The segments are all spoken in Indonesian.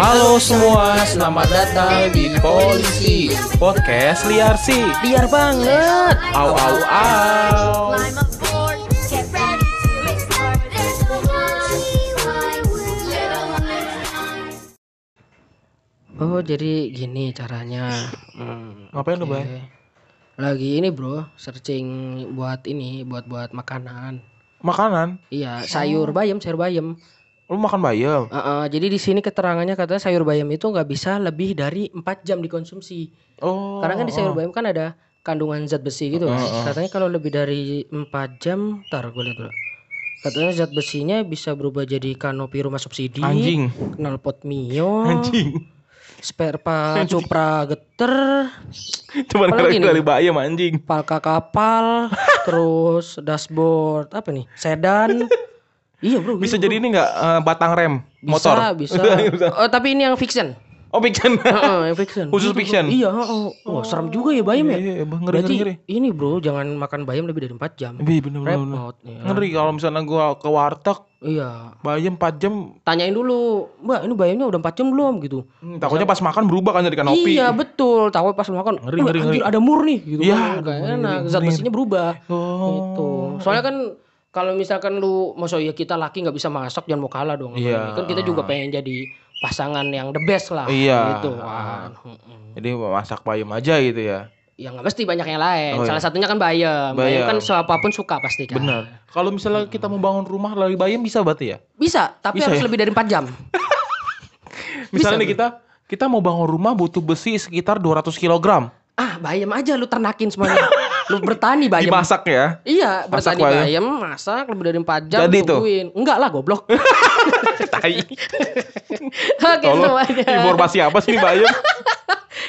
Halo semua, selamat datang di Polisi Podcast Liar sih Liar banget. Au au au. Oh jadi gini caranya. Hmm, Ngapain lu, oke. Bay? Lagi ini bro, searching buat ini, buat buat makanan. Makanan? Iya, sayur bayam, sayur bayam. Lu makan bayam? Heeh, jadi di sini keterangannya katanya sayur bayam itu nggak bisa lebih dari 4 jam dikonsumsi. Oh Karena kan di sayur bayam kan ada kandungan zat besi gitu kan. Heeh. Katanya kalau lebih dari 4 jam, ntar gue lihat dulu. Katanya zat besinya bisa berubah jadi kanopi rumah subsidi, Anjing knalpot mio, Anjing sperpa cupra geter, Cuman dari bayam anjing palka kapal, terus dashboard apa nih? Sedan. iya bro. Bisa gitu, jadi bro. ini nggak eh, batang rem bisa, motor? Bisa. Bisa. Oh tapi ini yang fiction. Oh fiction Heeh, yang fiction. Khusus Gitu, bro. fiction? Iya. heeh. Wah serem juga ya bayam ya. Iya, iya, ngeri, Berarti ngeri, ini bro jangan makan bayam lebih dari 4 jam. Iya bener. Repot. ya. Ngeri kalau misalnya gua ke warteg Iya. Bayam 4 jam Tanyain dulu, Mbak ini bayamnya udah 4 jam belum gitu. hmm, Takutnya pas makan berubah kan jadi kanopi Iya betul, tahu pas makan. Ngeri, "Wah, ngeri, ngeri. ada mur nih gitu Iya, kan. aduh, Gak ngeri, enak, zat besinya berubah. Oh Gitu. Soalnya kan kalau misalkan lu masa ya kita laki nggak bisa masak jangan mau kalah dong. Iya. Kan kita juga pengen jadi pasangan yang the best lah. Iya. Gitu kan. Jadi masak bayam aja gitu ya Ya nggak mesti banyak yang lain. Oh, iya. Salah satunya kan bayam. Bayam Bayam. kan siapa pun suka pasti kan. Benar. Kalau misalnya kita mau bangun rumah dari bayam bisa berarti ya? Bisa, tapi Bisa harus ya? lebih dari 4 jam. Misalnya nih Bro. kita kita mau bangun rumah butuh besi sekitar 200 kg. Ah, bayam aja lu ternakin semuanya. lu bertani bayam. Dimasak ya. Iya, Masak bertani bayam. bayam. masak lebih dari 4 jam Jadi tuh. tungguin. Enggak lah, goblok. Tai. Oke, Tolong semuanya. informasi apa sih bayam?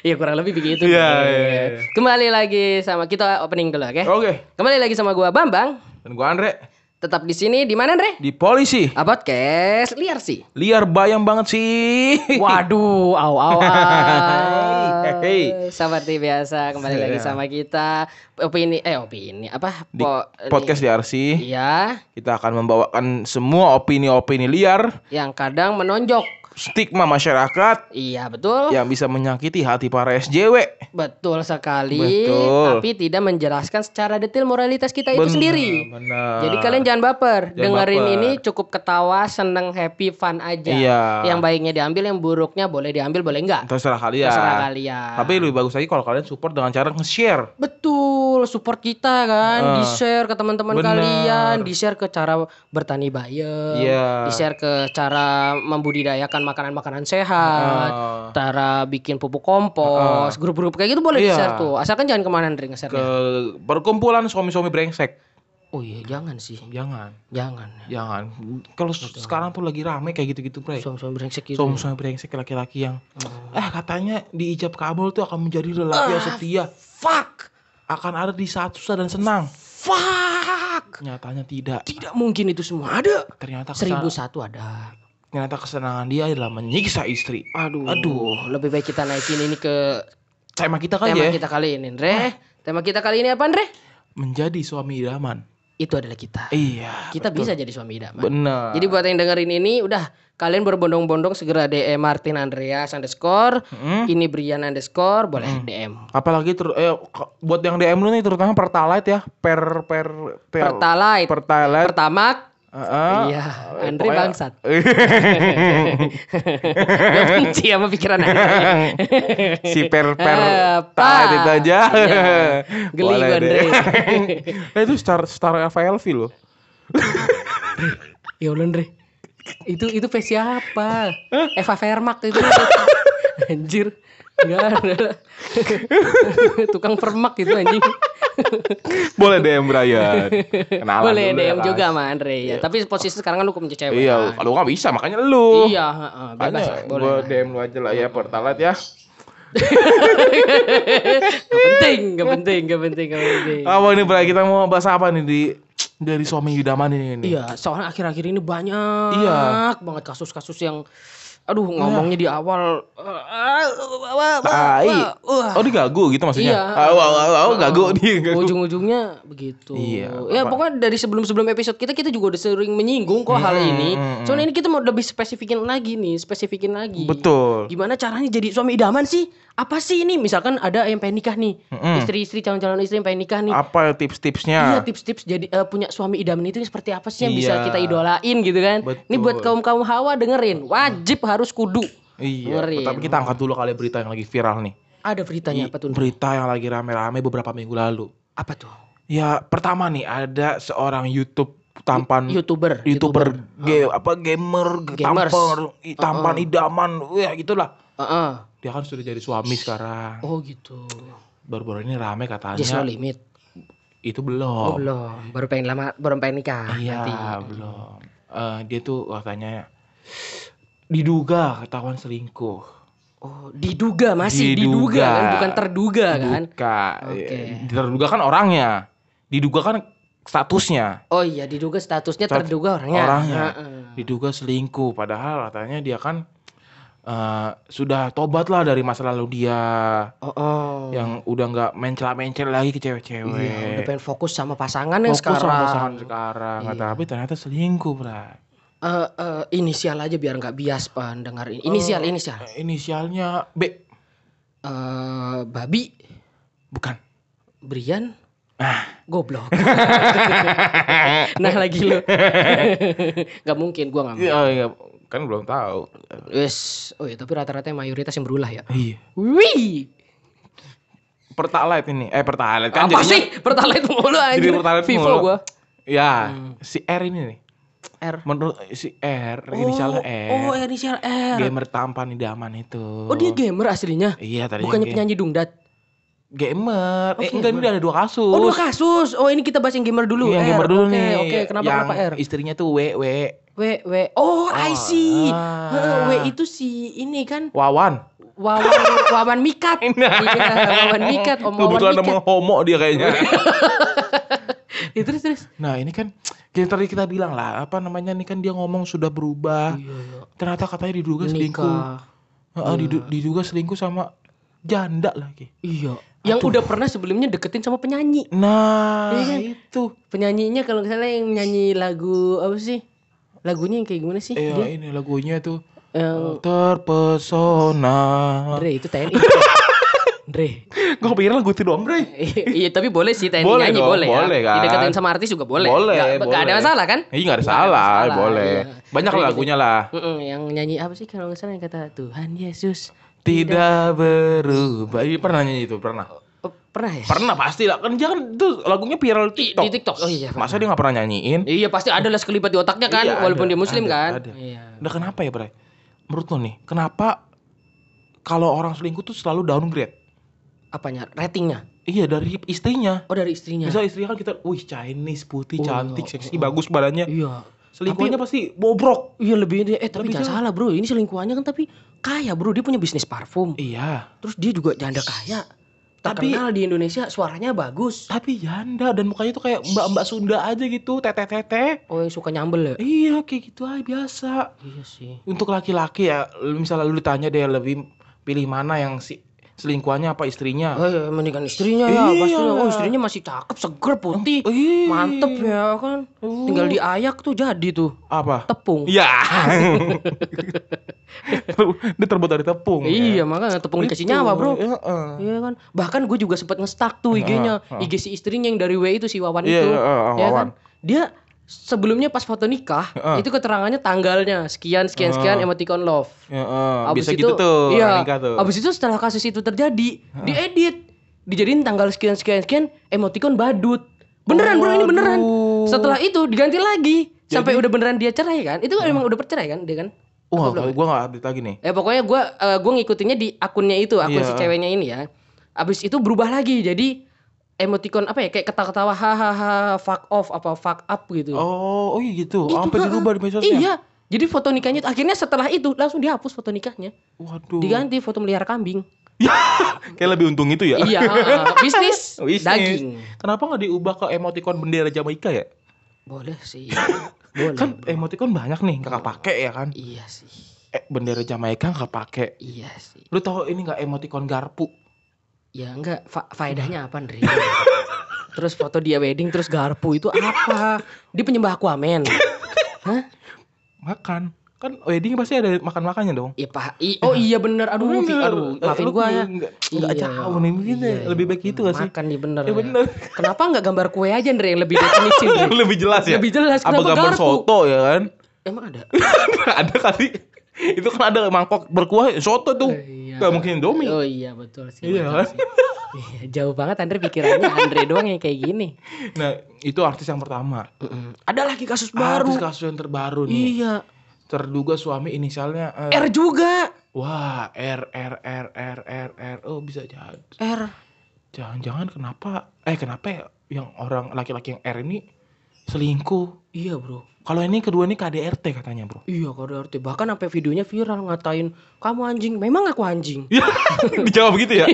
Iya, kurang lebih begitu. Iya, iya, iya. Kembali lagi sama kita opening dulu, oke? Oke. Kembali lagi sama gua Bambang. Dan gua Andre Tetap di sini di mana, Andre? di polisi. Ah, podcast liar sih. Liar bayam banget sih. Waduh, aw aw. aw. Hey. Seperti biasa kembali lagi Iya. sama kita opini eh opini apa Di Po- podcast liar sih. Iya, Kita akan membawakan semua opini-opini liar, yang kadang menonjok. Stigma masyarakat Iya, betul. yang bisa menyakiti hati para SJW. Betul sekali. Betul. Tapi tidak menjelaskan secara detail moralitas kita itu sendiri. Benar. Jadi kalian jangan baper. Jangan Dengerin baper. ini cukup ketawa, seneng, happy, fun aja. Iya. Yang baiknya diambil, yang buruknya boleh diambil, boleh enggak. terserah kalian. Terserah kalian. Tapi lebih bagus lagi kalau kalian support dengan cara nge-share. Betul, support kita kan, Ah. di-share ke teman-teman kalian, di-share ke cara bertani bayam, Iya. di-share ke cara membudidayakan makanan-makanan sehat, Ah. cara bikin pupuk kompos, grup-grup kayak gitu boleh Iya. di-share tuh. Asalkan jangan ke mana nih nge-share ke perkumpulan suami-suami brengsek. Oh iya, jangan sih. Jangan, Jangan. jangan. Kalau sekarang tuh lagi rame kayak gitu-gitu. Suami-suami brengsek gitu. Suami-suami brengsek laki-laki yang eh katanya di ijab kabul tuh akan menjadi lelaki yang setia, Fuck. akan ada di saat susah dan senang. Fuck. Nyatanya tidak. Tidak mungkin itu semua ada. Ternyata Seribu satu ada. Ternyata kesenangan dia adalah menyiksa istri. Aduh. Aduh. Lebih baik kita naikin ini ke Tema kita kan tema ya kita kali ini, Andre. Tema kita kali ini apa, Andre? menjadi suami idaman. Itu adalah kita. Iya. kita betul. bisa jadi suami idaman. Benar. Jadi buat yang dengerin ini udah kalian berbondong-bondong segera DM Martin Andreas underscore, Mm. ini Brian underscore, boleh DM. Apalagi ter eh, buat yang DM lu nih terutama Pertalite ya, per per per Pertalite, Pertalite. Pertamax, Heeh. iya, Eh, Andre pokoknya- bangsat. Benci sama pikiran Andre. si per per Talite itu aja. Iya. Geli deh. Andre. Eh, itu star star FLV loh. Ya Allah Andre. Itu itu face siapa? Eva Vermak itu. Anjir. Enggak ada. Tukang permak itu anjing. Boleh DM Brian. Kenalan Boleh dulu ya DM kan. juga sama Andre ya. Tapi posisi sekarang kan lu punya cewek. Iya, kan? kalau nggak bisa makanya lu. Iya, heeh, bebas Makanya boleh. gua. DM lu aja lah ya Pertalite ya. Gak penting, gak penting, gak penting, gak penting. Apa ini Bray? Kita mau bahas apa nih di dari suami idaman ini. Iya, soalnya akhir-akhir ini banyak Iya. banget kasus-kasus yang aduh ngomongnya di awal uh, uh, Tai. Oh digagu gitu maksudnya? Iya. Oh, gagu dia. Ujung-ujungnya begitu. Iya, Ya apa- pokoknya dari sebelum-sebelum episode kita kita juga udah sering menyinggung kok hal Hmm, ini. hmm, Cuman ini kita mau lebih spesifikin lagi nih, spesifikin lagi. Betul. Gimana caranya jadi suami idaman sih? Apa sih ini? Misalkan ada yang pengen nikah nih, Mm-mm. istri-istri calon-calon istri yang pengen nikah nih. Apa tips-tipsnya? Iya tips-tips jadi eh, punya suami idaman itu seperti apa sih yang bisa Iya. kita idolain gitu kan? Ini buat Betul. kaum kaum hawa dengerin, wajib harus kudu. Iya. Tapi kita angkat dulu kali berita yang lagi viral nih. Ada beritanya apa tuh? Berita yang lagi rame-rame beberapa minggu lalu. Apa tuh? Ya pertama nih ada seorang YouTube tampan Youtuber. youtuber, ge- apa gamer, Gamers. tampan i- tampan idaman, wah gitulah. Heeh. Dia kan sudah jadi suami sekarang. Oh gitu. Baru-baru ini rame katanya. Just no limit. Itu Oh, belum. belum. Baru pengen lama, baru pengen nikah. Iya, nanti. belum. Eh, dia tuh katanya diduga ketahuan selingkuh. Oh, diduga masih diduga, Diduga. kan, bukan terduga kan? Oke. Eh, Terduga kan orangnya. Diduga kan statusnya. Oh iya, diduga statusnya Stat- terduga orangnya. orangnya. Heeh. Diduga selingkuh. Padahal katanya dia kan eh, sudah tobat lah dari masa lalu dia Oh, oh. yang udah nggak mencela-mencel lagi ke cewek-cewek. Iya, udah pengen fokus sama pasangan yang Fokus sekarang. sama pasangan sekarang. Iya. Tapi ternyata selingkuh, Bray. Eh, eh, inisial aja biar nggak bias pan dengar ini. Inisial, Oh. inisial. Inisialnya B. Eh, babi, Bukan. Brian, Ah. goblok. nah lagi lo. Gak mungkin, gua nggak. Iya, iya. kan belum tahu. Wes, oh ya tapi rata-rata mayoritas yang berulah ya. Iya. Wih, Pertalite ini. Eh, Pertalite kan apa jadinya- sih? Pertalite mulu anjir. Jadi Pertalite Vivo mulu. gua. Ya, Hmm. si R ini nih. R. Menurut si R, inisialnya R. Oh, inisial R. Gamer tampan idaman itu. Oh, dia gamer aslinya. Iya, tadi Bukannya penyanyi dungdat. gamer. Oh, eh, enggak ini gamer. ada dua kasus. Oh, dua kasus. Oh, ini kita bahas yang gamer dulu. Iya, R. gamer dulu Oke, nih. Oke, kenapa yang kenapa R? Istrinya tuh W W W W. Oh, I see. Ah. W itu si ini kan Wawan. Wawan Wawan Mikat. iya, Wawan Mikat, Om Wawan Kebetulan Mikat. homo dia kayaknya. Ya, terus terus. nah, ini kan yang tadi kita bilang lah, apa namanya nih kan dia ngomong sudah berubah. Iya, iya. Ternyata katanya diduga selingkuh. Nikah. Heeh, didu- diduga selingkuh sama janda lagi. Iya. Yang udah pernah sebelumnya deketin sama penyanyi. Nah, Iya kan? itu. Penyanyinya kalau salah yang nyanyi lagu apa sih? Lagunya yang kayak gimana sih? Eh, Dia ini lagunya tuh yang terpesona. Dre itu TNI. Dre. Gue kepikiran lagu itu doang, Bre. iya tapi boleh sih TNI Boleh nyanyi dong, boleh, boleh ya. kan. Dideketin sama artis juga boleh. Boleh, Nggak, nggak ada boleh. masalah kan? Iya nggak ada salah, masalah, boleh. iya. Banyak lah lagunya lah. Mm-mm, yang nyanyi apa sih kalau nggak salah yang kata Tuhan Yesus Tidak berubah. Iya pernah nyanyi itu, pernah. Oh, pernah ya? Pernah pasti lah. Kan dia kan itu lagunya viral Di, TikTok. di TikTok. Oh iya. Masa dia nggak pernah nyanyiin? Iya pasti ada lah sekelibat di otaknya kan, Iya, walaupun ada, dia muslim ada, kan. ada. Iya. Udah kenapa ya, Bre? Menurut lo nih, kenapa kalau orang selingkuh tuh selalu downgrade? Apanya? Ratingnya? Iya dari istrinya. Oh dari istrinya. Misal istrinya kan kita, wih Chinese, putih, Oh, cantik, iya. seksi, bagus badannya. Iya. Selingkuhnya pasti bobrok. Iya lebih. Eh tapi Lebih jangan salah bro. Ini selingkuhannya kan tapi kaya bro. Dia punya bisnis parfum. Iya. Terus dia juga janda kaya. Tapi- Terkenal di Indonesia suaranya bagus. Tapi janda dan mukanya tuh kayak mbak-mbak Sunda aja gitu, teteh-teteh. Oh yang suka nyambel ya? Iya, kayak gitu aja biasa. Iya sih. Untuk laki-laki ya, misalnya lu ditanya dia lebih pilih mana yang si selingkuhannya apa istrinya? Oh iya mendingan istrinya ya Iya. pastinya. Oh istrinya masih cakep, seger, putih. Ih. Mantep ya kan. Oh. Tinggal diayak tuh jadi tuh. Apa? Tepung. Iya. dia terbuat dari tepung. Iya ya. makanya tepung dikasih nyawa bro. Heeh. Iya kan. Bahkan gue juga sempat nge-stuck tuh IG-nya. Heeh, heeh. IG si istrinya yang dari W itu si Wawan Iya, itu. iya, heeh, ya Wawan. kan. Dia sebelumnya pas foto nikah Heeh. itu keterangannya tanggalnya sekian sekian sekian Heeh. emoticon love. Heeh, Abis bisa itu, gitu tuh Iya. tuh. Abis itu setelah kasus itu terjadi, diedit, dijadiin tanggal sekian sekian sekian emoticon badut. Beneran bro ini beneran. Waduh. Setelah itu diganti lagi sampai Jadi- udah beneran dia cerai kan? Itu kan emang udah bercerai kan dia kan? Wah, gue gak update lagi nih. Eh pokoknya gue gue ngikutinnya di akunnya itu, akun Iya. si ceweknya ini ya. Abis itu berubah lagi jadi emoticon apa ya kayak ketawa-ketawa hahaha fuck off apa fuck up gitu. Oh, oh iya gitu. Itu, Sampai dirubah di medsosnya. Iya. Jadi foto nikahnya akhirnya setelah itu langsung dihapus foto nikahnya. Waduh. Diganti foto melihara kambing. Kayak lebih untung itu ya. iya, bisnis, Bisnis. daging. Kenapa nggak diubah ke emoticon bendera Jamaika ya? Boleh sih. Boleh. Kan bro. emoticon banyak nih kakak pakai ya kan. Iya sih. Eh, bendera Jamaika kakak pakai. Iya sih. Lu tahu ini nggak emoticon garpu? Ya enggak, fa faedahnya apa, Andre? terus foto dia wedding terus garpu itu apa? Dia penyembah Aquaman. Hah? Makan. Kan wedding pasti ada makan-makannya dong. Ya pak, i- oh iya bener, aduh, Bener. aduh, maafin gua ya. Enggak Iya, jauh nih begini. iya, Lebih baik itu gak sih? Makan nih bener. Ya ya. bener. Kenapa nggak gambar kue aja Andre yang lebih definisi? Lebih jelas ya? Lebih jelas Apa kenapa gambar garpu? soto ya kan? Emang ada? ada kali. itu kan ada mangkok berkuah soto tuh. Gak mungkin Indomie. Oh iya betul sih. Iya kan? sih. Iya, jauh banget Andre pikirannya Andre doang yang kayak gini. Nah, itu artis yang pertama. Mm-mm. Ada lagi kasus baru. Artis kasus yang terbaru nih. Iya. Terduga suami inisialnya eh, R juga. Wah, R R R R R R. Oh, bisa jadi. R. Jangan-jangan kenapa eh kenapa ya yang orang laki-laki yang R ini selingkuh? Iya bro. Kalau ini kedua ini KDRT katanya, Bro. Iya kode RT. Bahkan sampai videonya viral ngatain kamu anjing. Memang aku anjing. Ya, dijawab begitu ya.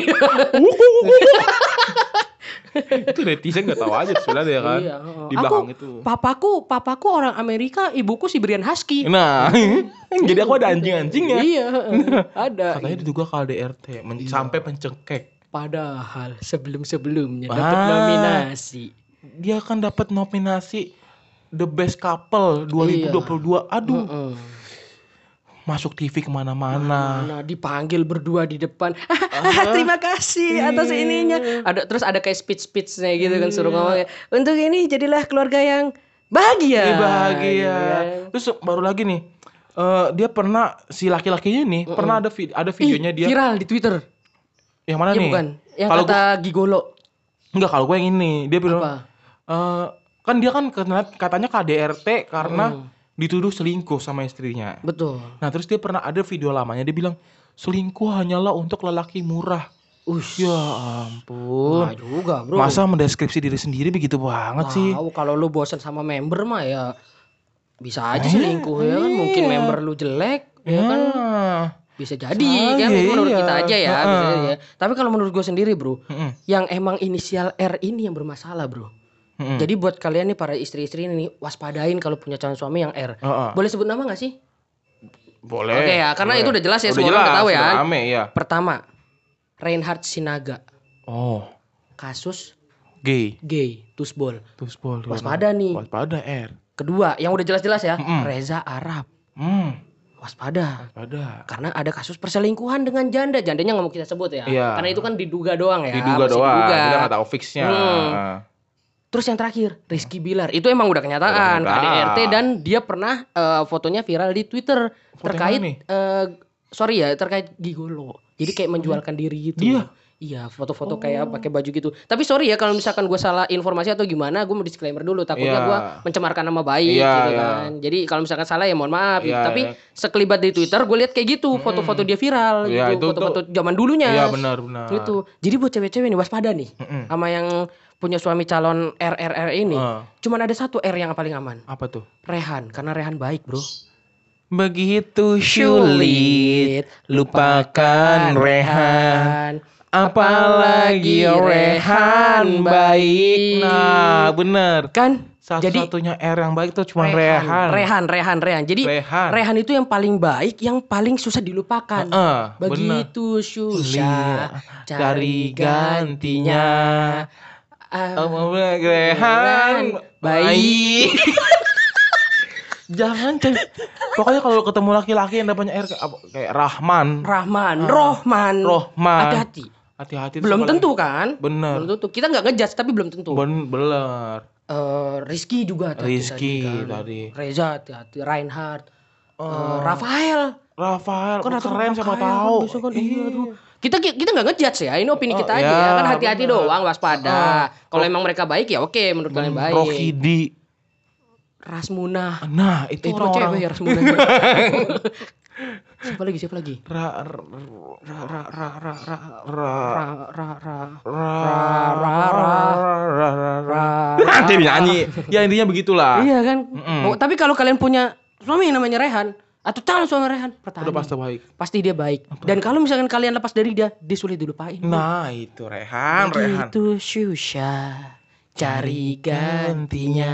itu netizen nggak tahu aja sebenarnya ya kan. Iya. Di Aku belakang itu. papaku papaku orang Amerika, ibuku Siberian Husky. Nah, jadi aku ada anjing-anjingnya. Iya, ada. Katanya diduga KDRT men- Iya. sampai pencekek. Padahal sebelum-sebelumnya dapat Ah. nominasi. Dia kan dapat nominasi The Best Couple 2022. Aduh, Heeh. masuk TV ke mana-mana. Nah, dipanggil berdua di depan. Terima kasih atas ininya. Ada terus ada kayak speech-speechnya gitu kan suruh ngomong kayak, untuk ini jadilah keluarga yang bahagia. Iya, bahagia. Kan. Terus baru lagi nih, eh, dia pernah si laki-lakinya ini pernah ada vid- ada videonya Ih, dia viral di Twitter. yang mana Iya nih? bukan? Yang Kalau kata gigolo. Enggak, kalau gue yang ini dia bilang Apa? Eh, kan dia kan kena- katanya KDRT karena Mm. dituduh selingkuh sama istrinya. Betul. Nah, terus dia pernah ada video lamanya dia bilang selingkuh hanyalah untuk lelaki murah. Ush. Ya ampun. Nah juga bro. Masa mendeskripsi diri sendiri begitu banget sih? Tahu kalau lu bosan sama member mah ya bisa aja selingkuh ya kan. Mungkin iya. member lu jelek ya kan. Nah, Bisa jadi Ah, kan iya, itu menurut iya. kita aja ya, bisa Heeh. jadi ya. Tapi kalau menurut gue sendiri bro, mm-mm, yang emang inisial R ini yang bermasalah bro. Mm-mm. Jadi buat kalian nih para istri-istri ini waspadain kalau punya calon suami yang R. Heeh. Boleh sebut nama gak sih? boleh. Oke ya, karena boleh. itu udah jelas ya, Udah semua orang tahu ya. Rame ya. Pertama, Reinhard Sinaga, Oh, kasus gay. gay, tusbol. Terus bol. Waspada nih. Waspada R. Kedua, yang udah jelas-jelas ya, Mm-mm. Reza Arab, Hmm, waspada. waspada. Karena ada kasus perselingkuhan dengan janda, jandanya nggak mau kita sebut ya. Iya. Karena itu kan diduga doang ya. Diduga masih doang, diduga. kita nggak tahu fixnya. Hmm. Terus yang terakhir, Rizky Bilar. Itu emang udah kenyataan, Udah kenyataan. KDRT dan dia pernah eh, fotonya viral di Twitter Foto terkait eh, sorry ya, terkait gigolo. Jadi kayak menjualkan diri gitu. Dia? Iya, foto-foto kayak pakai baju gitu. Tapi sorry ya kalau misalkan gue salah informasi atau gimana, gue mau disclaimer dulu. Takutnya Iya. gue mencemarkan nama baik Iya, gitu iya. kan. Jadi kalau misalkan salah ya mohon maaf. gitu. Iya, Tapi iya. sekelibat di Twitter gue lihat kayak gitu, foto-foto dia viral Iya, gitu, itu- foto-foto zaman dulunya. Iya benar benar. Itu. Jadi buat cewek-cewek nih waspada nih Mm-mm. sama yang punya suami calon RRR ini. Ah, Cuman ada satu R yang paling aman. apa tuh? Rehan, karena Rehan baik, Bro. Begitu sulit lupakan Rehan. Apalagi Rehan baik. Nah, bener. Kan? Jadi Satu-satunya R yang baik tuh cuma Rehan. Rehan, Rehan, Rehan. Jadi Rehan. Rehan itu yang paling baik, yang paling susah dilupakan. Heeh, bener. Begitu susah Iya, cari gantinya. Ah, Oh, Rehan baik. Jangan Cen. Pokoknya kalau ketemu laki-laki yang dapatnya R kayak, Rahman, Rahman, Ah. Rohman. Rohman. Hati-hati. Hati-hati Belum kalau- tentu kan? Bener. Belum tentu. Kita nggak ngejudge tapi belum tentu. Ben bener. Eh, Rizky juga hati-hati Rizky kan. tadi. Reza hati-hati, Reinhard, eh, Eh, Rafael. Rafael Kan keren Rafael siapa tahu. kan, iya, Iya. Kita kita nggak ngejudge ya, ini opini Oh, kita aja iya, ya. Kan hati-hati doang, waspada. Ah. Kalau emang mereka baik ya oke menurut kalian baik. Rohidi. Rasmuna. Nah, itu Itu orang orang-orang cewek ya Rasmuna. siapa lagi? Siapa lagi? ra ra ra ra ra ra ra ra Ra ra ra ra ra, ra, ra ra. Nanti nyanyi. Ya intinya begitulah. Iya kan? Oh, tapi kalau kalian punya suami yang namanya Rehan atau calon suami Rehan, pertahanin. Udah pasti baik. Pasti dia baik. Dan kalau misalkan kalian lepas dari dia, dia sulit dilupain. Nah, itu Rehan, Rehan. Itu susah cari gantinya.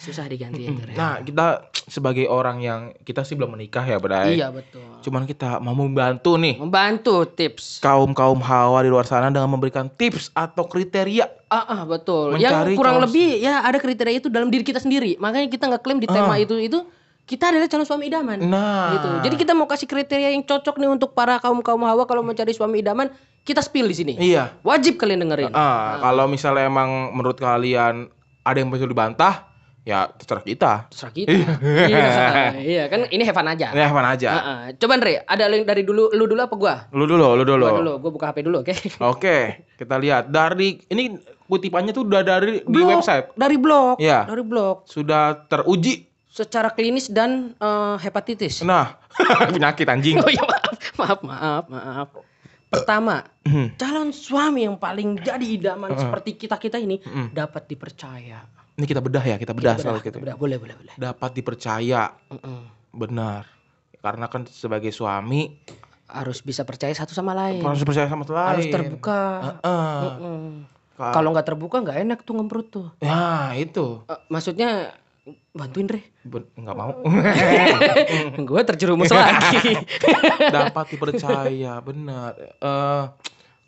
Susah digantiin tuh. Re. Nah, kita sebagai orang yang kita sih belum menikah ya, Bray. iya betul. Cuman kita mau membantu nih Membantu tips. kaum-kaum hawa di luar sana dengan memberikan tips atau kriteria. Ah, ah, betul. Mencari Yang kurang calon- lebih ya ada kriteria itu dalam diri kita sendiri. Makanya kita ngeklaim di tema Ah. itu itu kita adalah calon suami idaman. Nah, gitu. Jadi kita mau kasih kriteria yang cocok nih untuk para kaum kaum hawa kalau mencari suami idaman, kita spill di sini. iya. Wajib kalian dengerin. Ah, kalau misalnya emang menurut kalian ada yang bisa dibantah, ya terserah kita. Terserah kita. iya, iya kan ini Heaven aja. Ya, mana aja. Ah, ah. Coba Andre, ada yang dari dulu lu dulu apa gua? Lu dulu, lu dulu. Gua dulu, gua buka HP dulu, oke? Oke, kita lihat dari ini kutipannya tuh udah dari di Blog. website Dari blog. Iya. Dari blog. sudah teruji. Secara klinis dan eh, hepatitis. Nah, penyakit anjing. Oh iya maaf, maaf, maaf, maaf. Pertama, Hmm. calon suami yang paling jadi idaman seperti kita-kita ini Mm. dapat dipercaya. Ini kita bedah ya, kita bedah Kita soal bedah, gitu. kita bedah. Boleh, boleh, boleh. Dapat dipercaya, Mm-mm. benar. Karena kan sebagai suami Harus bisa percaya satu sama lain. harus percaya sama lain. Harus terbuka. Kalau nggak terbuka nggak enak tuh ngemprut tuh. ya itu Eh, maksudnya bantuin Re. Ben- nggak mau. Gue terjerumus lagi. Dapat dipercaya, benar. Eh,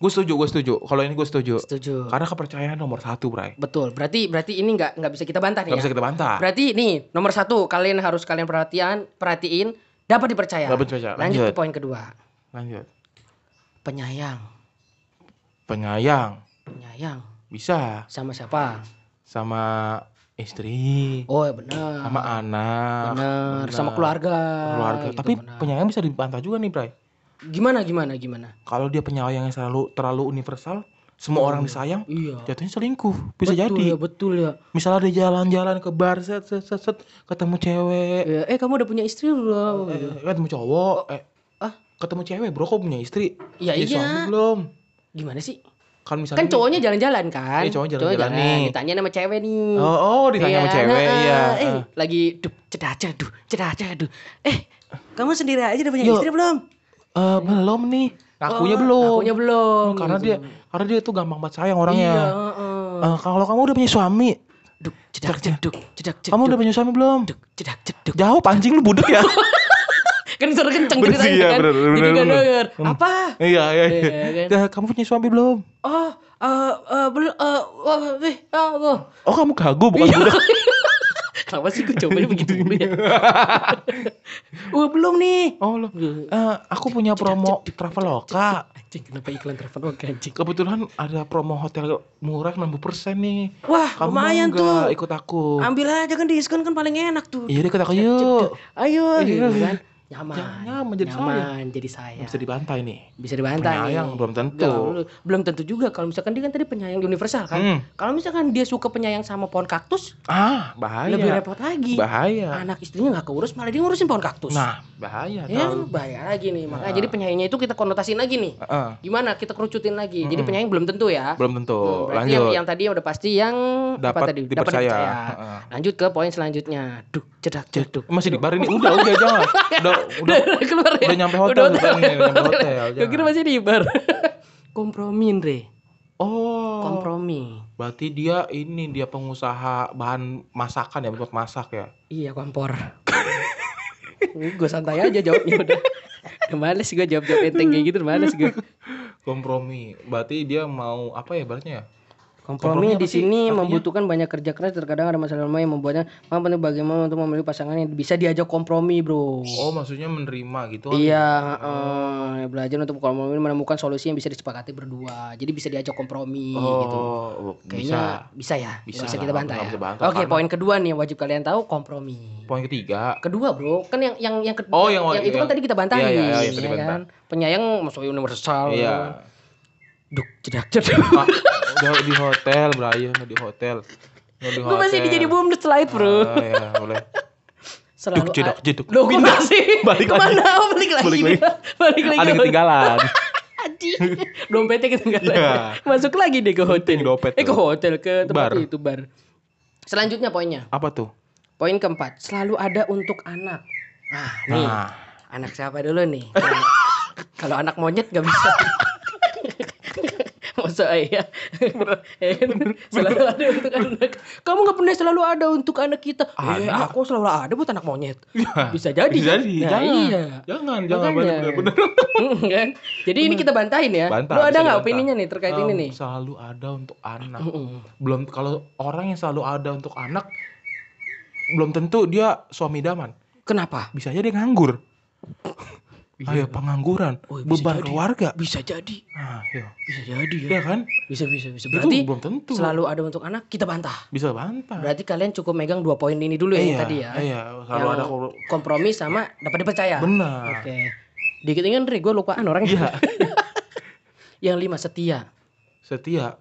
gue setuju, gue setuju. Kalau ini gue setuju. Setuju. Karena kepercayaan nomor satu, Bray. Betul. Berarti berarti ini nggak nggak bisa kita bantah nih Gak ya. bisa kita bantah. Berarti nih nomor satu kalian harus kalian perhatian perhatiin dapat dipercaya. Dapat dipercaya. Lanjut Lanjut. ke poin kedua. Lanjut. Penyayang. Penyayang. Penyayang Bisa. sama siapa? Sama istri. Oh ya benar. Sama anak. Benar. Sama keluarga. Keluarga. Tapi benar. penyayang bisa dibantah juga nih, Bray. Gimana gimana gimana? Kalau dia penyayang yang selalu terlalu universal, semua orang disayang, Iya. jatuhnya selingkuh. Bisa betul jadi. Ya, betul ya. Misalnya dia jalan-jalan ke bar, set, set, set, set, ketemu cewek, Ya, Eh kamu udah punya istri belum? eh, ketemu cowok, eh, ah? ketemu cewek, bro, kok punya istri? Ya suami iya. belum? Gimana sih? Kan misalnya Kan cowoknya jalan-jalan kan? Iya, cowok jalan-jalan nih. Ditanya sama cewek nih. Oh, oh ditanya sama Iya, cewek, nah, iya. Eh, eh. lagi duh, cedah ceduh, cedah ceduh. Eh, kamu sendiri aja udah punya Yuk. istri belum? Eh, belum nih. Ngakunya Oh, belum. Ngakunya belum. Hmm, karena gitu. dia karena dia tuh gampang banget sayang Iya, orangnya. heeh. Eh, kalau kamu udah punya suami, Duk, cedak ceduk, cedak ceduk. kamu udah punya suami belum? Duk, cedak ceduk. Jawab anjing lu budek ya. Kan suara kenceng ceritanya sih, iya, kan. bener, bener, Jadi bener, gak bener. denger. Hmm. Apa? iya, iya, Iya, iya. kan? Eh, kamu punya suami belum? Oh, eh eh belum eh wah, eh wah. Oh, kamu kagum bukan Iya. budek. Kenapa sih gue cobanya begitu dulu ya? Wah, belum nih. Oh, lo. Eh, aku punya promo Traveloka. Anjing, kenapa iklan Traveloka anjing? Kebetulan ada promo hotel murah 60% nih. Wah, Kamu lumayan tuh. ikut aku. Ambil aja kan diskon kan paling enak tuh. Iya, ikut aku yuk. Ayo, Iya. Nyaman. Ya, nyaman jadi Nyaman jadi saya. Bisa dibantai nih. Bisa dibantah Penyayang nih. belum tentu. Belum, belum tentu juga kalau misalkan dia kan tadi penyayang universal kan. Hmm. Kalau misalkan dia suka penyayang sama pohon kaktus, Ah, bahaya. lebih repot lagi. Bahaya. Anak istrinya nggak keurus malah dia ngurusin pohon kaktus. Nah, bahaya. ya bahaya lagi nih. Makanya Nah. jadi penyayangnya itu kita konotasiin lagi nih. Heeh, Gimana kita kerucutin lagi. Jadi Mm-mm. penyayang belum tentu ya. belum tentu. Hmm, Lanjut. yang, yang tadi udah pasti yang apa dapat tadi dipercaya. dipercaya. Heeh. Lanjut ke poin selanjutnya. Duk, cedak, ceduk. Masih di bar ini udah udah jangan. Udah udah Udah keluar ya? udah nyampe hotel, Udah udah nih, udah nyampe hotel, Gue kira masih di bar. Kompromi, Andre. Oh. Kompromi. Berarti dia ini dia pengusaha bahan masakan ya buat masak ya. Iya, kompor. gue santai aja jawabnya udah. Males gue jawab-jawab enteng kayak gitu, males gue. Kompromi. Berarti dia mau apa ya baratnya ya? Kompromi Kompromi di sini membutuhkan banyak kerja keras terkadang ada masalah yang membuatnya mampu bagaimana untuk memilih pasangan yang bisa diajak kompromi bro. Oh, maksudnya menerima gitu. iya heeh. belajar untuk kompromi menemukan solusi yang bisa disepakati berdua. Jadi bisa diajak kompromi gitu. Oh, kayaknya bisa. bisa, ya? Bisa bisa, bisa lah, kita bantah ya? bisa bantah, oke karena- poin kedua nih yang wajib kalian tahu kompromi. Poin ketiga. kedua bro. Kan yang yang yang kedua Oh, yang- itu kan yang- tadi kita bantahin iya, iya, iya, yang ya bantah. kan? penyayang masuk universal Iya. Duk cedak cedak Ah, udah di hotel, Brian, udah di hotel. Udah di gue masih hotel. dijadi bom slide bro Ah, ya, boleh. selalu Duk, jeduk, jeduk. Lo gimana sih? Balik lagi. Ke mana? Oh, balik lagi. Balik lagi. balik lagi. Ada ketinggalan. Anjing. Dompetnya ketinggalan. Iya. Masuk lagi deh ke hotel. Dompet eh ke hotel ke tempat Bar. itu bar. Selanjutnya poinnya. Apa tuh? Poin keempat, selalu ada untuk anak. Nah, nih. Nah, Anak siapa dulu nih? Kalau- Kalau anak monyet nggak bisa. Masa iya. Ya kan? selalu ada untuk anak. Kamu nggak pernah selalu ada untuk anak kita. Eh, aku selalu ada buat anak monyet. Ya, Bisa jadi. Bisa jadi. Nah, jangan. iya. Jangan, jangan benar-benar. kan? Jadi ini kita bantahin ya. Bantah, Lu ada nggak opininya nih terkait ini Em, nih? Selalu ada untuk anak. Belum kalau orang yang selalu ada untuk anak belum tentu dia suami idaman. Kenapa? Bisa aja dia nganggur. Iya. Ayo pengangguran, Oh, beban jadi. keluarga. Bisa jadi. Nah, iya. Bisa jadi ya. Iya kan? Bisa bisa bisa. Itu Berarti belum tentu. selalu ada untuk anak kita bantah. bisa bantah. Berarti kalian cukup megang dua poin ini dulu ya iya, yang tadi ya. Iya, selalu Yang ada kompromi sama dapat dipercaya. benar. Oke. Dikit ingat Ri, gue lupaan orangnya. Iya. yang lima setia. Setia.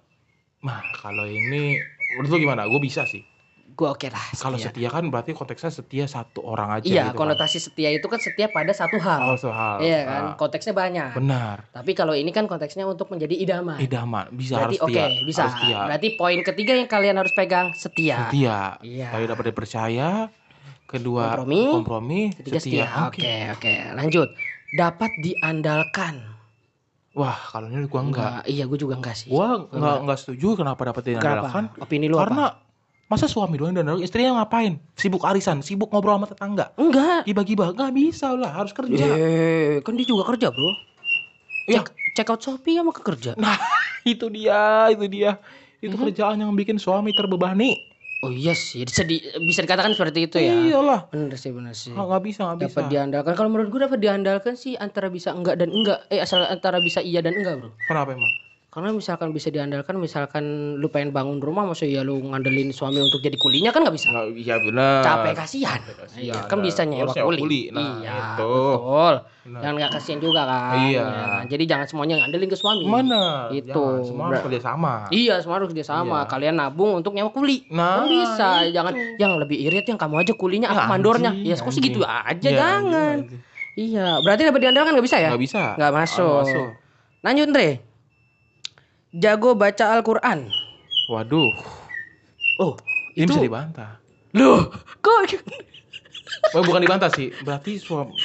Nah, kalau ini menurut lu gimana? Gue bisa sih. Gue oke lah. Kalau setia. setia kan berarti konteksnya setia satu orang aja Iya, gitu kan. konotasi setia itu kan setia pada satu hal. Oh, soal. Iya kan, Ah, konteksnya banyak. benar. Tapi kalau ini kan konteksnya untuk menjadi idaman. Idaman bisa Berarti harus oke, setia. bisa. Harus setia. Berarti poin ketiga yang kalian harus pegang setia. Setia. Iya. Tapi dapat dipercaya. Kedua Kompromi. kompromi, Ketiga setia. setia. Oke, oke. Lanjut. Dapat diandalkan. Wah, kalau ini gua enggak. Wah, iya, gue juga enggak sih. Gua enggak enggak setuju kenapa dapat diandalkan. Kenapa? Opini lu Karena apa? Masa suami doang diandalkan, istrinya ngapain? Sibuk arisan, sibuk ngobrol sama tetangga. Enggak. Gibah-gibah nggak bisa lah, harus kerja. Eh, kan dia juga kerja, Bro. Iya. Check, check out Shopee sama kerja. Nah, itu dia, itu dia. Itu Mhm. kerjaan yang bikin suami terbebani. Oh iya sih, bisa, di, bisa dikatakan seperti itu ya. Iyalah. Bener sih, bener sih. Nggak bisa, nggak bisa. Dapat diandalkan. Kalau menurut gue dapat diandalkan sih antara bisa enggak dan enggak. Eh asal antara bisa iya dan enggak, Bro. Kenapa emang? Karena misalkan bisa diandalkan, misalkan lu pengen bangun rumah, masa ya lu ngandelin suami untuk jadi kulinya kan nggak bisa. Nggak, iya benar. Capek kasihan. kasihan, Iya, kan nah. bisa nyewa kuli. kuli. Nah, iya, itu. betul. Benar. Jangan nggak kasihan juga kan. Iya. Ya kan? Jadi jangan semuanya ngandelin ke suami. Mana? Itu. Jangan, semua harus kerja sama. Iya, semua harus kerja sama. Iya. Kalian nabung untuk nyewa kuli. Nah, kan bisa, itu. jangan yang lebih irit yang kamu aja kulinya, Ya, aku mandornya. anjing, Ya, kok gitu aja, Iya, jangan. anjing, anjing. Iya, berarti dapat diandalkan nggak bisa ya? Nggak bisa. Nggak masuk. Masuk. Lanjut, Andre. Jago baca Al-Quran. Waduh, Oh, ini itu bisa dibantah. Loh, kok Oh, bukan dibantah sih. Berarti suami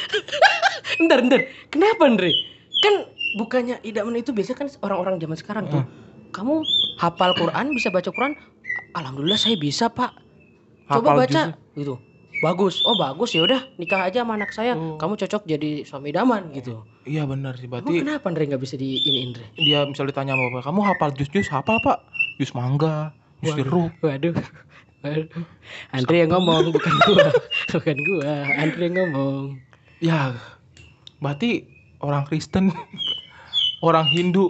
Bentar, bentar. Kenapa, Andre? Kan bukannya idaman itu biasanya kan orang-orang zaman sekarang tuh. Kamu hafal Quran, bisa baca Quran? Alhamdulillah saya bisa, Pak. Coba Hafal baca. Gitu. Bagus. Oh, bagus ya udah nikah aja sama anak saya. Oh. Kamu cocok jadi suami idaman gitu. Iya benar sih. Emang Berarti kenapa Andre nggak bisa di ini Andre? dia misalnya ditanya sama bapak, kamu hafal jus-jus hafal pak? Jus mangga, jus jeruk. Waduh. Waduh. Andre yang ngomong bukan gua. bukan gua. Andre yang ngomong. Ya, berarti orang Kristen, orang Hindu,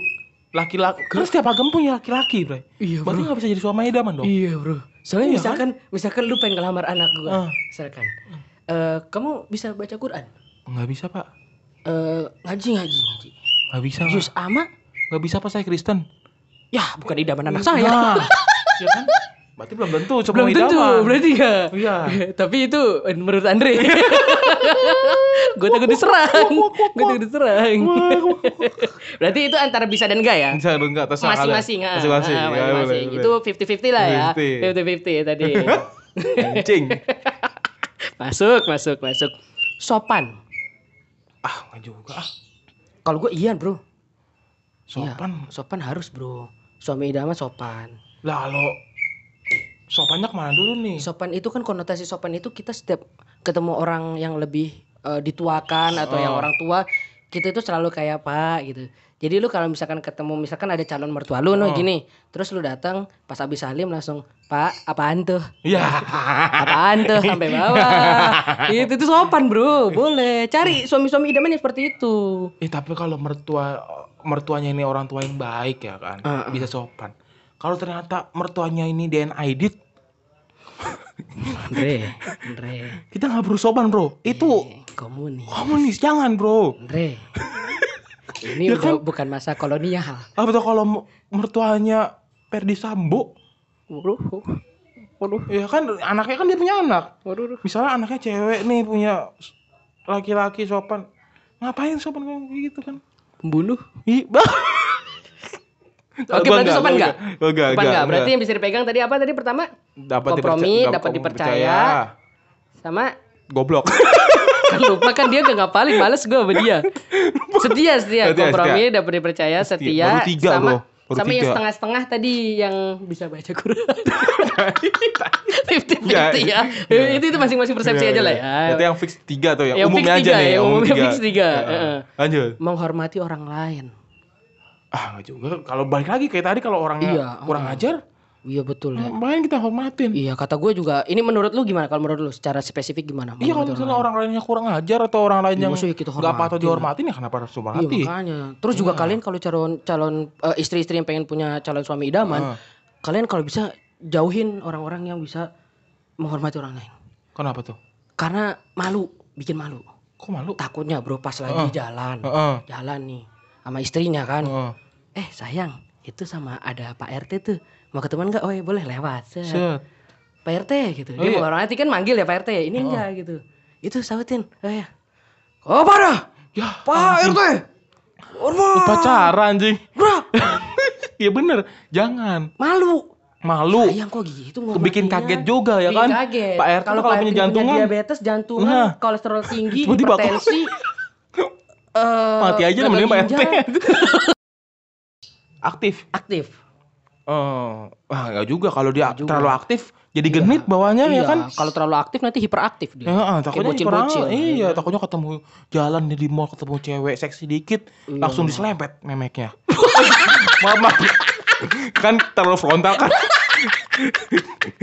laki-laki. Karena setiap agama punya laki-laki, bre. Iya, Berarti nggak bisa jadi suami idaman dong. Iya bro. Soalnya Iya misalkan misalkan lu pengen ngelamar anak gua, Ah. misalkan, eh kamu bisa baca Quran? Nggak bisa pak. Eh ngaji ngaji ngaji. Nggak bisa. Jus ama? Nggak bisa pak saya Kristen. Ya bukan idaman anak saya. Nah, ya kan? Berarti belum tentu semua Belum tentu, idaman. berarti ya. Iya. Tapi itu eh, menurut Andre. gue takut diserang. Gue takut diserang. berarti itu antara bisa dan enggak ya? Bisa enggak terserah kalian. Masing-masing. ah. Masing-masing. Ah, Ya, masing-masing. Itu boleh. 50-50 lah ya. 50-50. 50-50 tadi. Kencing. masuk, masuk, masuk. Sopan. ah, nggak juga. Ah, Kalau gue iya bro. sopan. Iya, sopan harus bro. Suami idaman sopan. Lah lo sopannya ke mana dulu nih? Sopan itu kan konotasi sopan itu kita setiap ketemu orang yang lebih eh, dituakan atau yang Oh. orang tua, kita itu selalu kayak pak gitu. Jadi lu kalau misalkan ketemu misalkan ada calon mertua lu nih Oh. gini, terus lu datang pas habis salim langsung, "Pak, apaan tuh? Ya. Apaan tuh?" sampai bawah. itu itu sopan, Bro. Boleh. Cari suami-suami idaman yang seperti itu. Eh tapi kalau mertua mertuanya ini orang tua yang baik ya kan, Ah, ah. bisa sopan. Kalau ternyata mertuanya ini DNA edit, Andre, Andre. kita nggak perlu sopan bro. Itu Eh, komunis. komunis jangan bro. Andre. Ini Ya udah bukan masa kolonial. Apa tuh kalau mertuanya Perdi Sambo, Waduh. Waduh. ya kan anaknya kan dia punya anak. Waduh. Misalnya anaknya cewek nih punya laki-laki sopan, ngapain sopan kayak gitu kan? Pembunuh. Ih, bah. Oke, berarti sopan enggak? Enggak, Sopan enggak? Berarti yang bisa dipegang tadi apa tadi pertama? dapat kompromi, dapat dipercaya. Sama Goblok. kan lupa kan dia gak ngapalin males gue sama dia setia setia kompromi dapat dipercaya setia Baru tiga, sama bro. Baru Sama yang tiga. setengah-setengah tadi yang bisa baca Quran. Fifty Ya, fifty ya. ya. Itu itu masing-masing persepsi aja lah ya. Berarti yang fix tiga tuh yang, Yang umumnya aja tiga, nih. yang umum umumnya fix tiga, Ya. Lanjut. Menghormati orang lain. Ah nggak juga. Kalau balik lagi kayak tadi kalau orangnya Iya, kurang heeh. ajar, Iya betul ya. main kita hormatin. Iya kata gue juga. Ini menurut lu gimana? Kalau menurut lu secara spesifik gimana? Iya kalau misalnya orang lainnya kurang ajar atau orang lain Iya, yang nggak patut hormatin. dihormatin ya kenapa harus Iya dihormati? makanya. Terus juga Iya. kalian kalau calon calon eh, istri-istri yang pengen punya calon suami idaman, Heeh. kalian kalau bisa jauhin orang-orang yang bisa menghormati orang lain. Kenapa tuh? Karena malu, bikin malu. Kok malu? Takutnya bro pas lagi jalan, Heeh. jalan nih sama istrinya kan. Heeh. Eh sayang, itu sama ada Pak RT tuh. Mau ketemuan nggak? Oh ya boleh lewat. Set. Set. Pak RT gitu. Oh, Dia iya. menghormati kan manggil ya Pak RT. Ini Oh. enggak gitu. Itu sautin. Oh ya. Oh parah. Ya, Pak RT. Hormat. pacaran anjing. Bro, Iya bener, jangan. malu. Malu. Sayang kok gitu Bikin ngormatinnya. kaget juga ya Bikin kan? kaget. Pak RT kalau punya jantungan, diabetes, jantungan, Nah. kolesterol tinggi, hipertensi. eh, Mati aja mending Pak RT. Aktif. aktif. Oh, wah enggak juga kalau dia Nggak juga. terlalu aktif jadi genit bawahnya ya Iya, kan? Kalau terlalu aktif nanti hiperaktif dia. Ya, takutnya bocil-bocil. kurang- Iya, Iya. takutnya ketemu jalan di mall ketemu cewek seksi dikit, Iya. langsung diselempet memeknya. maaf, maaf. kan terlalu frontal kan.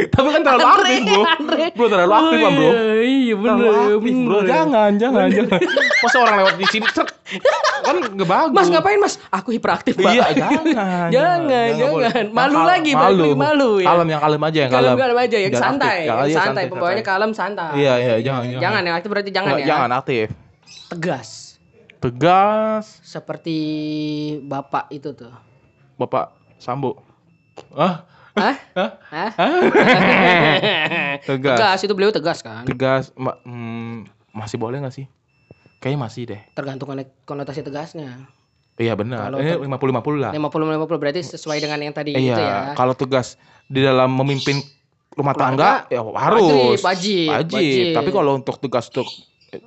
Tapi kan terlalu Andre, aktif, Bro. Andre. Bro terlalu aktif kan, Bro. Oh, Iya, iya bener. Terlalu aktif, Bro. bener. Jangan, jangan, jangan. Masa orang lewat di sini truk. Kan enggak bagus. Mas ngapain mas? Aku hiperaktif pak. Iya, jangan. jangan, boleh. jangan. Malu Kal- lagi, balik lagi malu ya. Kalem yang kalem aja yang kalem. Kalem kalem aja, yang Jangan santai. Jangan, yang iya, santai. Pembawanya kalem santai. Iya, iya, jangan, jangan. Jangan yang aktif berarti jangan Nggak, ya. Jangan aktif. Tegas. Tegas. Seperti bapak itu tuh. Bapak Sambo. Ah, Hah? Hah? Hah? Hah? Tegas. Tegas itu beliau tegas kan. Tegas, ma- hmm, masih boleh nggak sih? Kayaknya masih deh. Tergantung konot- konotasi tegasnya. Iya benar. Kalau Ini te- 50-50 lah. 50 50 berarti sesuai dengan yang tadi Iya, gitu ya. kalau tegas di dalam memimpin rumah Keluarga, tangga ya harus. wajib, wajib, wajib. Tapi kalau untuk tugas untuk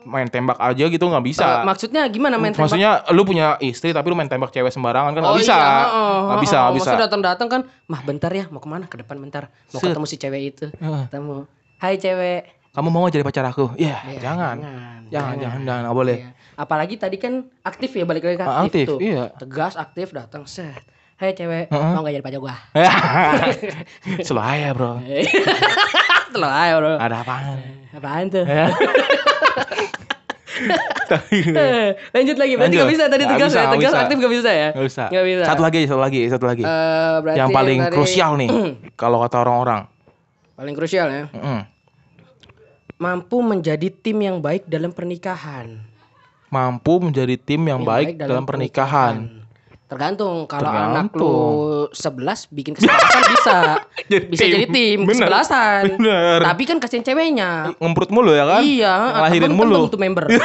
main tembak aja gitu nggak bisa. Eh, maksudnya gimana main tembak? Maksudnya lu punya istri tapi lu main tembak cewek sembarangan kan nggak bisa. iya, Nggak heeh, bisa, heeh. nggak bisa. Maksudnya datang-datang kan, mah bentar ya, mau ke mana? Ke depan bentar. Mau Set. ketemu si cewek itu. Heeh. Ketemu. Hai cewek. Kamu mau jadi pacar aku? Iya, Ya, jangan. Jangan, Jangan, jangan, jangan, nggak boleh. Iya. Apalagi tadi kan aktif ya, balik lagi ke Ah, aktif, aktif, tuh. iya. Tegas, aktif, datang, set. Hai cewek, Heeh. mau gak jadi pacar gua? Selalu aja bro. Ayo bro. Ada apaan? Apaan tuh? Eh, Lanjut lagi, berarti Lanjut. gak bisa tadi Nggak tegas bisa, ya? nggak Tegas bisa. aktif gak bisa ya? Nggak bisa. Nggak bisa. Satu lagi, satu lagi, satu lagi. Berarti yang paling tadi- krusial nih, kalau kata orang-orang. Paling krusial ya. Mm-mm. Mampu menjadi tim yang baik dalam pernikahan. Mampu menjadi tim yang, baik, dalam, pernikahan. Tergantung kalau anak lu Tergantung. 11 bikin kesebelasan bisa. Jadi Bisa tim. jadi tim Bener. kesebelasan. Bener. Tapi kan kasihin ceweknya. Ngemprut mulu ya kan? Iya, Ngelahirin kan mulu. tuh member.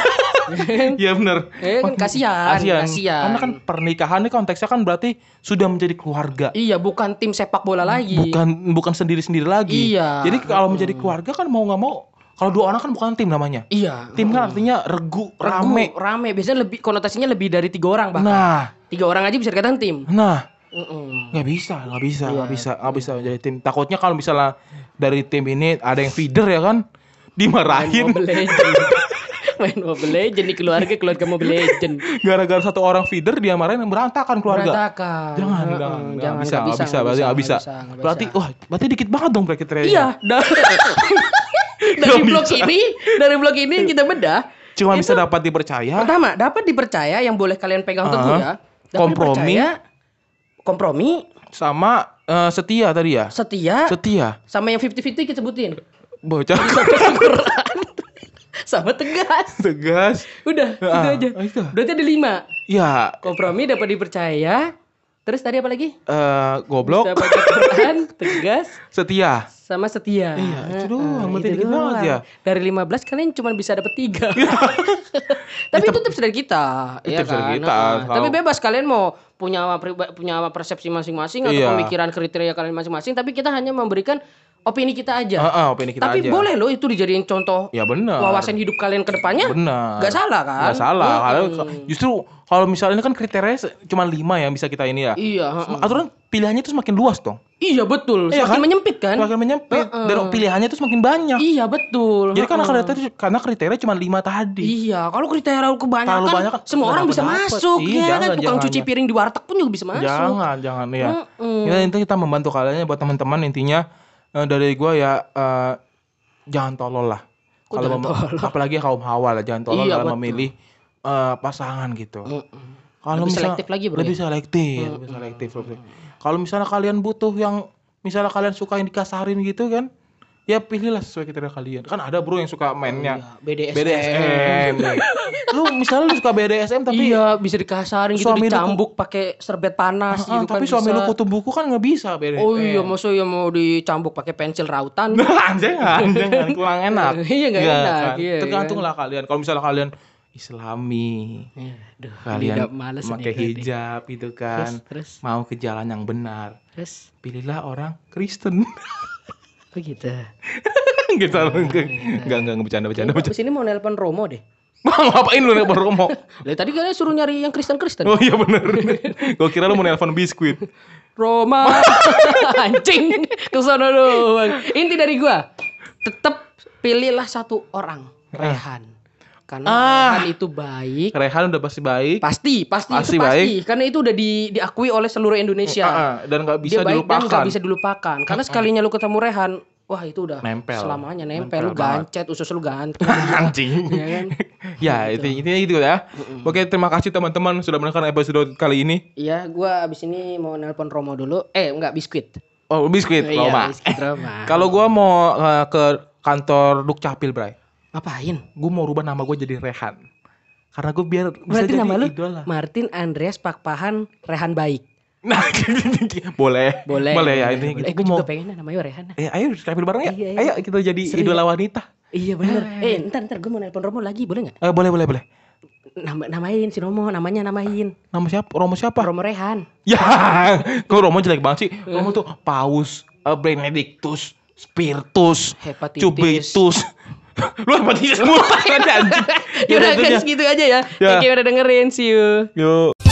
Iya bener. Eh, kan kasihan, Kasihan. kasihan. Karena kan pernikahan ini konteksnya kan berarti sudah menjadi keluarga. iya, bukan tim sepak bola lagi. Bukan bukan sendiri-sendiri lagi. Iya. Jadi kalau menjadi keluarga kan mau nggak mau kalau dua orang kan bukan tim namanya. Iya. Tim kan artinya regu, Regu, rame. rame. Biasanya lebih konotasinya lebih dari tiga orang bahkan. Nah, Tiga orang aja bisa dikatakan tim. nah Mm-mm. nggak bisa, nggak bisa, nggak Iya. bisa, nggak bisa menjadi tim. Takutnya kalau misalnya dari tim ini ada yang feeder ya kan, Main dimarahin Mobile Legend. Main Mobile Legend di keluarga keluarga Mobile Legend. gara-gara satu orang feeder dia marahin yang berantakan keluarga. Berantakan. Jangan, jangan, jangan, jangan, bisa, nggak bisa, berarti nggak bisa. Berarti, bisa. wah, berarti dikit banget dong kriteria. Iya, dari Nggak blog bisa. ini, dari blog ini kita bedah. Cuma Itu- bisa dapat dipercaya. Pertama, dapat dipercaya yang boleh kalian pegang teguh Ah. ya. Dapat Kompromi. dipercaya, kompromi, sama eh, setia tadi ya. setia, Setia. sama yang 50-50 kita sebutin. Bocah sama tegas. tegas. Udah, itu Ah, aja. itu. Berarti ada lima. Ya, Kompromi dapat dipercaya. Terus tadi apa lagi? eh goblok, Quran, tegas, setia. sama setia. Iya, itu doang, itu dikit banget doang. ya. Dari 15 kalian cuma bisa dapat tiga. Tapi itu tips dari kita, Itu ya tips dari kan? kita, kalau- Tapi bebas kalian mau punya punya persepsi masing-masing atau Iya. pemikiran kriteria kalian masing-masing, tapi kita hanya memberikan opini kita aja. Heeh, opini kita Tapi aja. boleh loh itu dijadiin contoh Ya benar. wawasan hidup kalian ke depannya. Benar. Gak salah kan? Nggak salah. Kalau Mm-mm. justru kalau misalnya ini kan kriteria se- cuma lima yang bisa kita ini ya. Iya, heeh. Aturan pilihannya itu semakin luas dong. Iya betul. Iya Semakin kan? menyempit kan? Semakin menyempit Heeh. dan pilihannya itu semakin banyak. Iya betul. Jadi karena heeh. kriteria karena kriteria cuma lima tadi. Iya, kalau kriteria kebanyakan, Terlalu banyak kan semua orang bisa dapet-dapet. masuk Iya, ya kan. Tukang jangan, cuci jangan. piring di warteg pun juga bisa masuk. Jangan, jangan ya. Mm-mm. Ya intinya kita membantu kalian buat teman-teman intinya eh, dari gua ya eh, jangan tolol lah. Kalau mem- apalagi kaum hawa lah jangan tolol Iya, dalam betul. memilih eh, pasangan gitu. Mm-mm. Kalau Lebih selektif lagi, bro, Lebih ya? selektif, Mm, lebih mm, selektif. lebih. Kalau misalnya kalian butuh yang misalnya kalian suka yang dikasarin gitu kan, ya pilihlah sesuai kriteria kalian. Kan ada bro yang suka mainnya Iya, BDSM. BDSM. lu misalnya lu suka BDSM tapi iya, bisa dikasarin gitu dicambuk pakai serbet panas Ah, gitu tapi kan. suami bisa. lu kutu buku kan nggak bisa BDSM. Oh iya, maksudnya mau dicambuk pakai pensil rautan. jangan, jangan kurang enak. Iya, nggak enak, iya, Tergantung kan. lah kalian. Kalau misalnya kalian Islami, Iya, Aduh, kalian pakai hijab itu Terus, kan, terus, mau ke jalan yang benar, terus, pilihlah orang Kristen. Begitu. gitu enggak enggak enggak bercanda bercanda bercanda. Abis ini mau nelpon Romo deh. Bang, ngapain lu nelpon Romo? Lah tadi kalian suruh nyari yang Kristen-Kristen. Oh iya bener. Gua kira lu mau nelpon biskuit. Roma anjing ke doang. Inti dari gua tetap pilihlah satu orang, Rehan. Karena Ah. Rehan itu baik. Rehan udah pasti baik. Pasti, pasti, Pasti itu pasti. baik. Karena itu udah di, diakui oleh seluruh Indonesia. Ah, ah, dan nggak bisa Dia baik dan dilupakan. nggak bisa dilupakan. Karena sekalinya lu ketemu Rehan, wah itu udah Nempel. selamanya nempel, Nempel lu gancet, usus lu gantung. Anjing. ya kan? ya, itu intinya itu ya. Oke, terima kasih teman-teman sudah mendengarkan episode kali ini. Iya, gua abis ini mau nelpon Romo dulu. Eh, enggak biskuit. Oh, biskuit, Iya, Roma. biskuit Roma. Kalau gua mau eh, ke kantor Dukcapil, Bray. Ngapain? Gua mau rubah nama gua jadi Rehan. Karena gue biar bisa Berarti jadi nama lu idola. Martin Andreas Pakpahan Rehan Baik. Nah, boleh. Boleh. Boleh ya boleh. gitu. Eh, gue mau pengen namanya Rehan. Eh, ayo Dukcapil bareng ya. Iya, iya. Ayo kita jadi Seru idola wanita. Iya bener. Eh, ntar ntar gue mau nelpon Romo lagi, boleh nggak? Eh, boleh, boleh, boleh. Nama, namain si Romo, namanya namain. Nama siapa? Romo siapa? Romo Rehan. Ya, kok Romo jelek banget sih. Romo tuh Paus, uh, Benedictus, Spiritus, Hepatitis. Cubitus. Lu hepatitis mulu kan anjing. Yaudah Yaudah, guys, gitu aja ya. Ya. You udah dengerin. See you. Yuk.